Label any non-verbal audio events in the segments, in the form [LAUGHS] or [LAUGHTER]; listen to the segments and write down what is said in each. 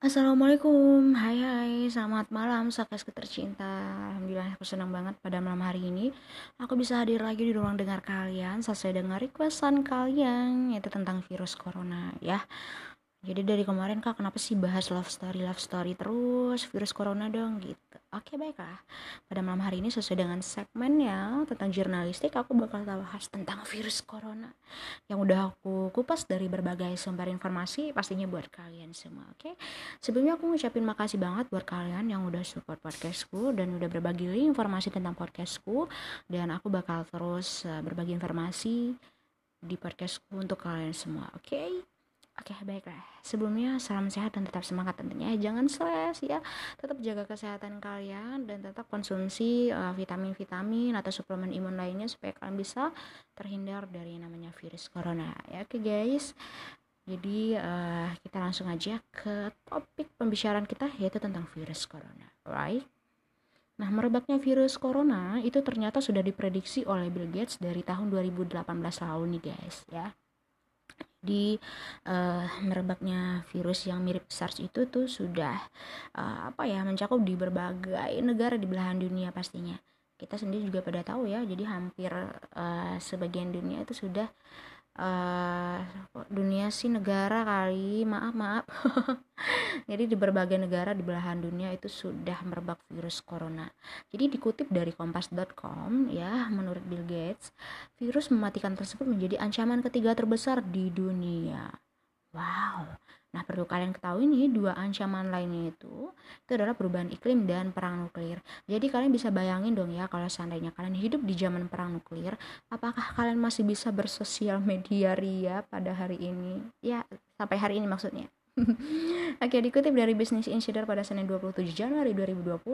Assalamualaikum, hai hai, selamat malam sakas tercinta Alhamdulillah aku senang banget pada malam hari ini. Aku bisa hadir lagi di ruang dengar kalian Sesuai dengan requestan kalian Yaitu tentang virus corona ya jadi dari kemarin kak kenapa sih bahas love story love story terus? Virus corona dong gitu. Oke baiklah. Pada malam hari ini sesuai dengan segmennya tentang jurnalistik aku bakal bahas tentang virus corona. Yang udah aku kupas dari berbagai sumber informasi pastinya buat kalian semua oke? Sebelumnya aku ngucapin makasih banget buat kalian yang udah support podcastku dan udah berbagi informasi tentang podcastku. Dan aku bakal terus eh, berbagi informasi di podcastku untuk kalian semua oke? okay? Oke, baiklah. Sebelumnya salam sehat dan tetap semangat tentunya. Jangan stres ya. Tetap jaga kesehatan kalian dan tetap konsumsi eh, vitamin-vitamin atau suplemen imun lainnya supaya kalian bisa terhindar dari namanya virus corona. Ya, oke guys. Jadi uh, kita langsung aja ke topik pembicaraan kita yaitu tentang virus corona, right? Nah, merebaknya virus corona itu ternyata sudah diprediksi oleh Bill Gates dari tahun 2018 lalu nih guys, ya di uh, merebaknya virus yang mirip SARS itu tuh sudah uh, apa ya mencakup di berbagai negara di belahan dunia pastinya. Kita sendiri juga pada tahu ya jadi hampir uh, sebagian dunia itu sudah uh, dunia sih negara kali. Maaf maaf. [LAUGHS] Jadi di berbagai negara di belahan dunia itu sudah merebak virus corona. Jadi dikutip dari kompas.com ya menurut Bill Gates virus mematikan tersebut menjadi ancaman ketiga terbesar di dunia. Wow Nah, perlu kalian ketahui nih, dua ancaman lainnya itu, itu adalah perubahan iklim dan perang nuklir. Jadi kalian bisa bayangin dong ya, kalau seandainya kalian hidup di zaman perang nuklir, apakah kalian masih bisa bersosial media ria pada hari ini? Ya, sampai hari ini maksudnya. [LAUGHS] Oke, dikutip dari Business Insider pada Senin 27 Januari 2020,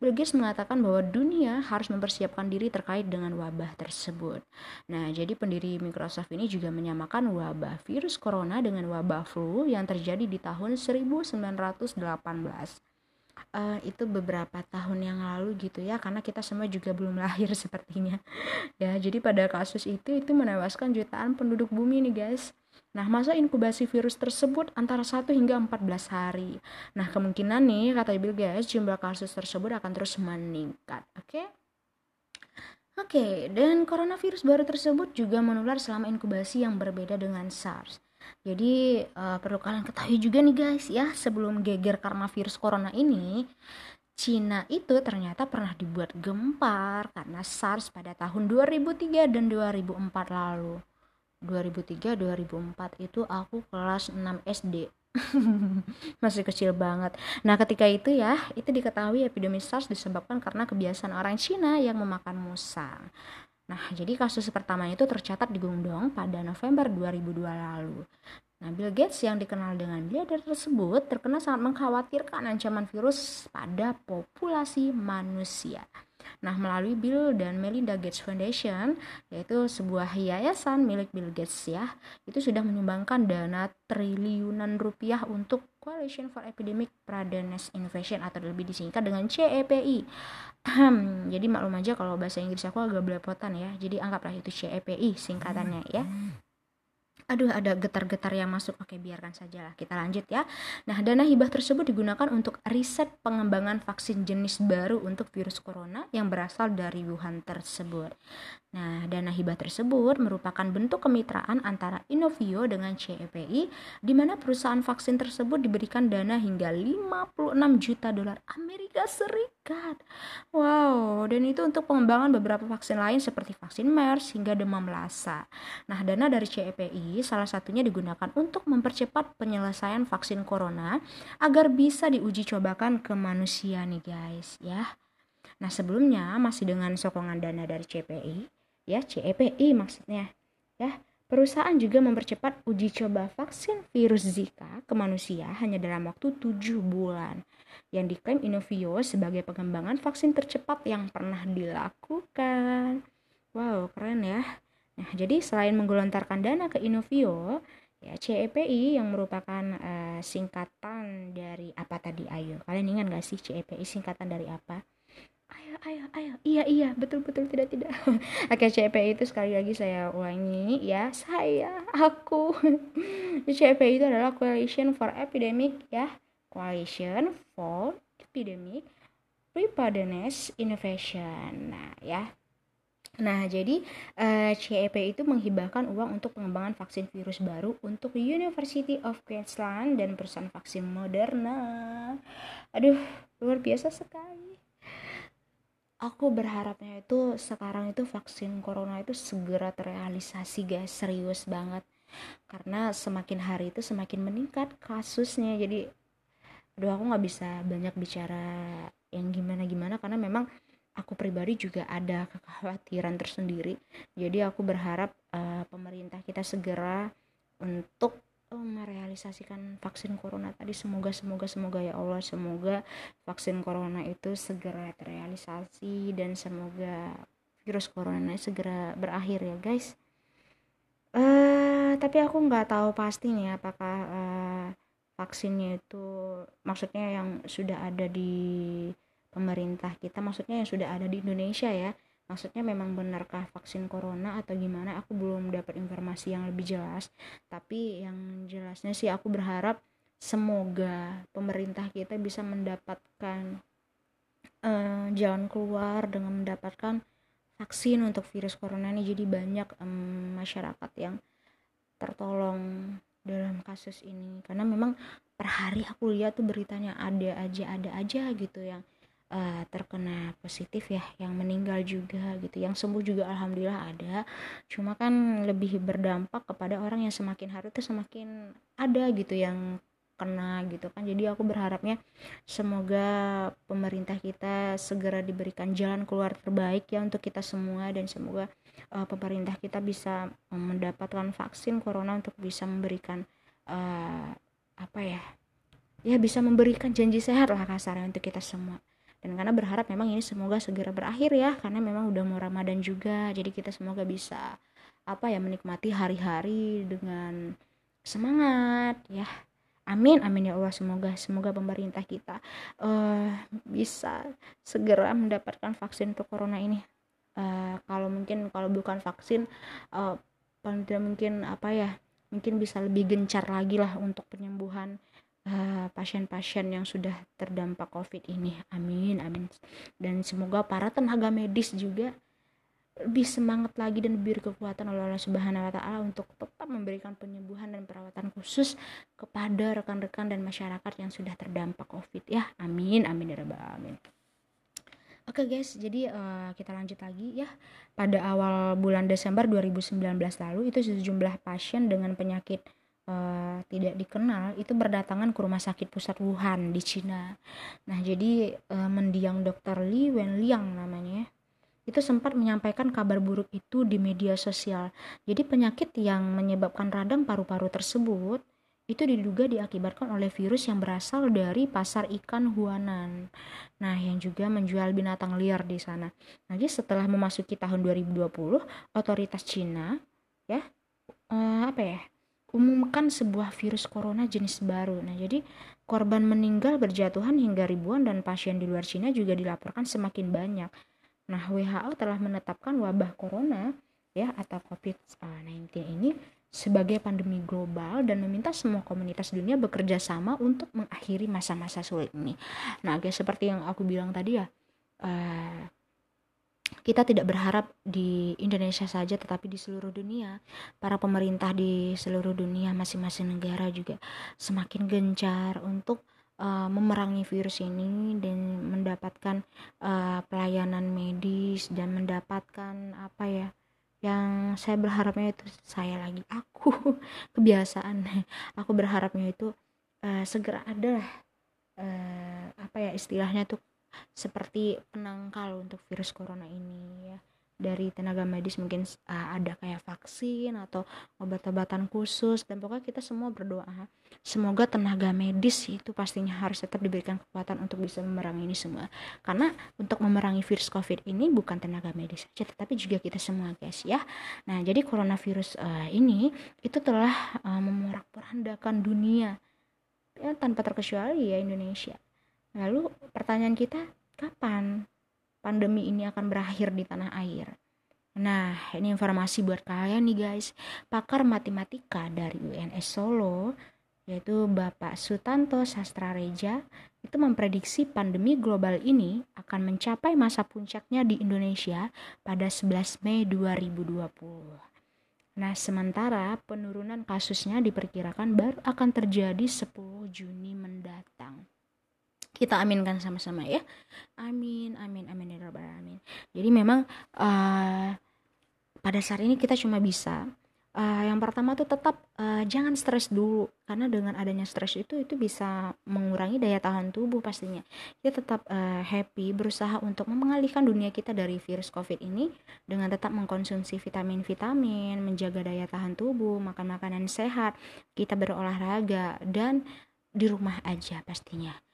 Bill Gates mengatakan bahwa dunia harus mempersiapkan diri terkait dengan wabah tersebut. Nah, jadi pendiri Microsoft ini juga menyamakan wabah virus corona dengan wabah flu yang terjadi di tahun 1918. Uh, eh, itu beberapa tahun yang lalu gitu ya karena kita semua juga belum [LAUGHS] lahir sepertinya ya jadi pada kasus itu itu menewaskan jutaan penduduk bumi nih guys Nah, masa inkubasi virus tersebut antara 1 hingga 14 hari. Nah, kemungkinan nih, kata Bill Gates, jumlah kasus tersebut akan terus meningkat. Oke? Okay? Oke, okay, dan coronavirus baru tersebut juga menular selama inkubasi yang berbeda dengan SARS. Jadi, uh, perlu kalian ketahui juga nih guys ya, sebelum geger karena virus corona ini, Cina itu ternyata pernah dibuat gempar karena SARS pada tahun 2003 dan 2004 lalu. 2003 2004 itu aku kelas 6 SD [LAUGHS] masih kecil banget. Nah, ketika itu ya, itu diketahui epidemi SARS disebabkan karena kebiasaan orang Cina yang memakan musang. Nah, jadi kasus pertama itu tercatat di Guangdong pada November 2002 lalu. Nah, Bill Gates yang dikenal dengan miliarder tersebut terkena sangat mengkhawatirkan ancaman virus pada populasi manusia. Nah, melalui Bill dan Melinda Gates Foundation, yaitu sebuah yayasan milik Bill Gates ya, itu sudah menyumbangkan dana triliunan rupiah untuk Coalition for Epidemic Preparedness Innovation atau lebih disingkat dengan CEPI. Jadi maklum aja kalau bahasa Inggris aku agak belepotan ya. Jadi anggaplah itu CEPI singkatannya ya aduh ada getar-getar yang masuk oke biarkan saja lah kita lanjut ya nah dana hibah tersebut digunakan untuk riset pengembangan vaksin jenis baru untuk virus corona yang berasal dari Wuhan tersebut Nah, dana hibah tersebut merupakan bentuk kemitraan antara Inovio dengan CEPI, di mana perusahaan vaksin tersebut diberikan dana hingga 56 juta dolar Amerika Serikat. Wow, dan itu untuk pengembangan beberapa vaksin lain seperti vaksin MERS hingga demam lasa. Nah, dana dari CEPI salah satunya digunakan untuk mempercepat penyelesaian vaksin corona agar bisa diuji cobakan ke manusia nih guys, ya. Nah, sebelumnya masih dengan sokongan dana dari CPI, ya CEPI maksudnya ya. Perusahaan juga mempercepat uji coba vaksin virus Zika ke manusia hanya dalam waktu 7 bulan yang diklaim Inovio sebagai pengembangan vaksin tercepat yang pernah dilakukan. Wow keren ya nah jadi selain menggelontarkan dana ke Inovio ya CEPI yang merupakan uh, singkatan dari apa tadi? Ayo kalian ingat gak sih CEPI singkatan dari apa? Ayo ayo ayo. Iya iya. Betul betul. Tidak tidak. [LAUGHS] Oke CPI itu sekali lagi saya ulangi ya. Saya aku. [LAUGHS] CPI itu adalah Coalition for Epidemic ya. Coalition for Epidemic Preparedness Innovation. Nah, ya. Nah, jadi uh, eh, CEP itu menghibahkan uang untuk pengembangan vaksin virus baru untuk University of Queensland dan perusahaan vaksin Moderna. Aduh, luar biasa sekali. Aku berharapnya itu sekarang itu vaksin corona itu segera terrealisasi guys, serius banget. Karena semakin hari itu semakin meningkat kasusnya. Jadi aduh aku nggak bisa banyak bicara yang gimana-gimana karena memang aku pribadi juga ada kekhawatiran tersendiri. Jadi aku berharap uh, pemerintah kita segera untuk uh, merealisasikan vaksin corona tadi. Semoga semoga semoga ya Allah. Semoga vaksin corona itu segera terrealisasi dan semoga virus corona segera berakhir ya guys. Uh, tapi aku nggak tahu pasti nih apakah uh, vaksinnya itu maksudnya yang sudah ada di pemerintah kita maksudnya yang sudah ada di Indonesia ya. Maksudnya memang benarkah vaksin corona atau gimana? Aku belum dapat informasi yang lebih jelas. Tapi yang jelasnya sih aku berharap semoga pemerintah kita bisa mendapatkan uh, jalan keluar dengan mendapatkan vaksin untuk virus corona ini. Jadi banyak um, masyarakat yang tertolong dalam kasus ini. Karena memang per hari aku lihat tuh beritanya ada aja ada aja gitu yang uh, terkena positif ya yang meninggal juga gitu. Yang sembuh juga alhamdulillah ada. Cuma kan lebih berdampak kepada orang yang semakin hari itu semakin ada gitu yang kena gitu kan. Jadi aku berharapnya semoga pemerintah kita segera diberikan jalan keluar terbaik ya untuk kita semua dan semoga uh, pemerintah kita bisa mendapatkan vaksin corona untuk bisa memberikan uh, apa ya ya bisa memberikan janji sehat lah kasarnya untuk kita semua dan karena berharap memang ini semoga segera berakhir ya karena memang udah mau Ramadan juga. Jadi kita semoga bisa apa ya menikmati hari-hari dengan semangat ya. Amin amin ya Allah. Semoga semoga pemerintah kita uh, bisa segera mendapatkan vaksin untuk corona ini. Uh, kalau mungkin kalau bukan vaksin uh, mungkin apa ya mungkin bisa lebih gencar lagi lah untuk penyembuhan Eh, pasien-pasien uh, yang sudah terdampak COVID ini. Amin, amin. Dan semoga para tenaga medis juga lebih semangat lagi dan lebih kekuatan oleh Allah Subhanahu wa taala untuk tetap memberikan penyembuhan dan perawatan khusus kepada rekan-rekan dan masyarakat yang sudah terdampak Covid ya. Amin, amin ya rabbal. Oke okay guys, jadi uh, kita lanjut lagi ya. Pada awal bulan Desember 2019 lalu itu sejumlah pasien dengan penyakit uh, tidak dikenal itu berdatangan ke rumah sakit pusat Wuhan di Cina. Nah, jadi uh, mendiang Dr. Li Wenliang namanya itu sempat menyampaikan kabar buruk itu di media sosial. Jadi penyakit yang menyebabkan radang paru-paru tersebut itu diduga diakibatkan oleh virus yang berasal dari pasar ikan Huanan. Nah, yang juga menjual binatang liar di sana. Nah, setelah memasuki tahun 2020, otoritas Cina ya uh, apa ya? Umumkan sebuah virus corona jenis baru. Nah, jadi korban meninggal berjatuhan hingga ribuan dan pasien di luar Cina juga dilaporkan semakin banyak. Nah, WHO telah menetapkan wabah corona ya atau COVID-19 ini sebagai pandemi global dan meminta semua komunitas dunia bekerja sama untuk mengakhiri masa-masa sulit ini. Nah, guys, seperti yang aku bilang tadi ya, uh, kita tidak berharap di Indonesia saja tetapi di seluruh dunia. Para pemerintah di seluruh dunia masing-masing negara juga semakin gencar untuk uh, memerangi virus ini dan mendapatkan uh, pelayanan medis dan mendapatkan apa ya yang saya berharapnya itu saya lagi. Aku [LAUGHS] kebiasaan. Aku berharapnya itu uh, segera ada uh, apa ya istilahnya tuh seperti penangkal untuk virus corona ini ya. Dari tenaga medis mungkin uh, ada kayak vaksin atau obat-obatan khusus dan pokoknya kita semua berdoa semoga tenaga medis itu pastinya harus tetap diberikan kekuatan untuk bisa memerangi ini semua. Karena untuk memerangi virus covid ini bukan tenaga medis saja tetapi juga kita semua guys ya. Nah jadi coronavirus uh, ini itu telah uh, memorak-porandakan dunia ya, tanpa terkecuali ya Indonesia Lalu pertanyaan kita, kapan pandemi ini akan berakhir di tanah air? Nah, ini informasi buat kalian nih guys. Pakar matematika dari UNS Solo yaitu Bapak Sutanto Sastrareja itu memprediksi pandemi global ini akan mencapai masa puncaknya di Indonesia pada 11 Mei 2020. Nah, sementara penurunan kasusnya diperkirakan baru akan terjadi 10 Juni mendatang. Kita aminkan sama-sama ya. Amin, amin, amin ya rabbal alamin. Jadi memang uh, pada saat ini kita cuma bisa uh, yang pertama tuh tetap uh, jangan stres dulu karena dengan adanya stres itu itu bisa mengurangi daya tahan tubuh pastinya kita tetap uh, happy berusaha untuk mengalihkan dunia kita dari virus covid ini dengan tetap mengkonsumsi vitamin-vitamin menjaga daya tahan tubuh makan makanan sehat kita berolahraga dan di rumah aja pastinya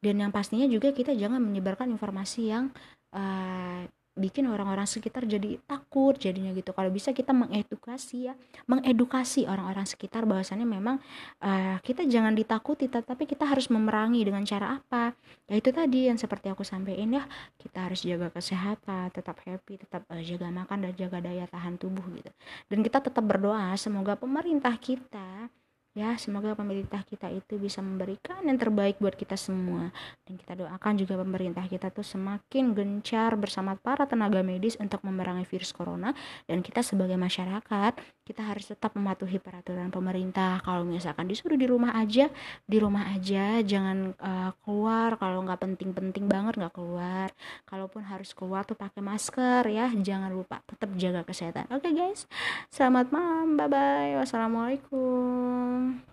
dan yang pastinya juga kita jangan menyebarkan informasi yang uh, bikin orang-orang sekitar jadi takut jadinya gitu. Kalau bisa kita mengedukasi ya mengedukasi orang-orang sekitar bahwasannya memang uh, kita jangan ditakuti tetapi kita harus memerangi dengan cara apa. Ya itu tadi yang seperti aku sampaikan ya kita harus jaga kesehatan tetap happy tetap uh, jaga makan dan jaga daya tahan tubuh gitu. Dan kita tetap berdoa semoga pemerintah kita ya semoga pemerintah kita itu bisa memberikan yang terbaik buat kita semua. Dan kita doakan juga pemerintah kita tuh semakin gencar bersama para tenaga medis untuk memerangi virus corona. Dan kita sebagai masyarakat kita harus tetap mematuhi peraturan pemerintah. Kalau misalkan disuruh di rumah aja di rumah aja. Jangan uh, keluar. Kalau nggak penting-penting banget nggak keluar. Kalaupun harus keluar tuh pakai masker ya. Jangan lupa tetap jaga kesehatan. Oke okay, guys. Selamat malam. Bye bye wassalamualaikum Um,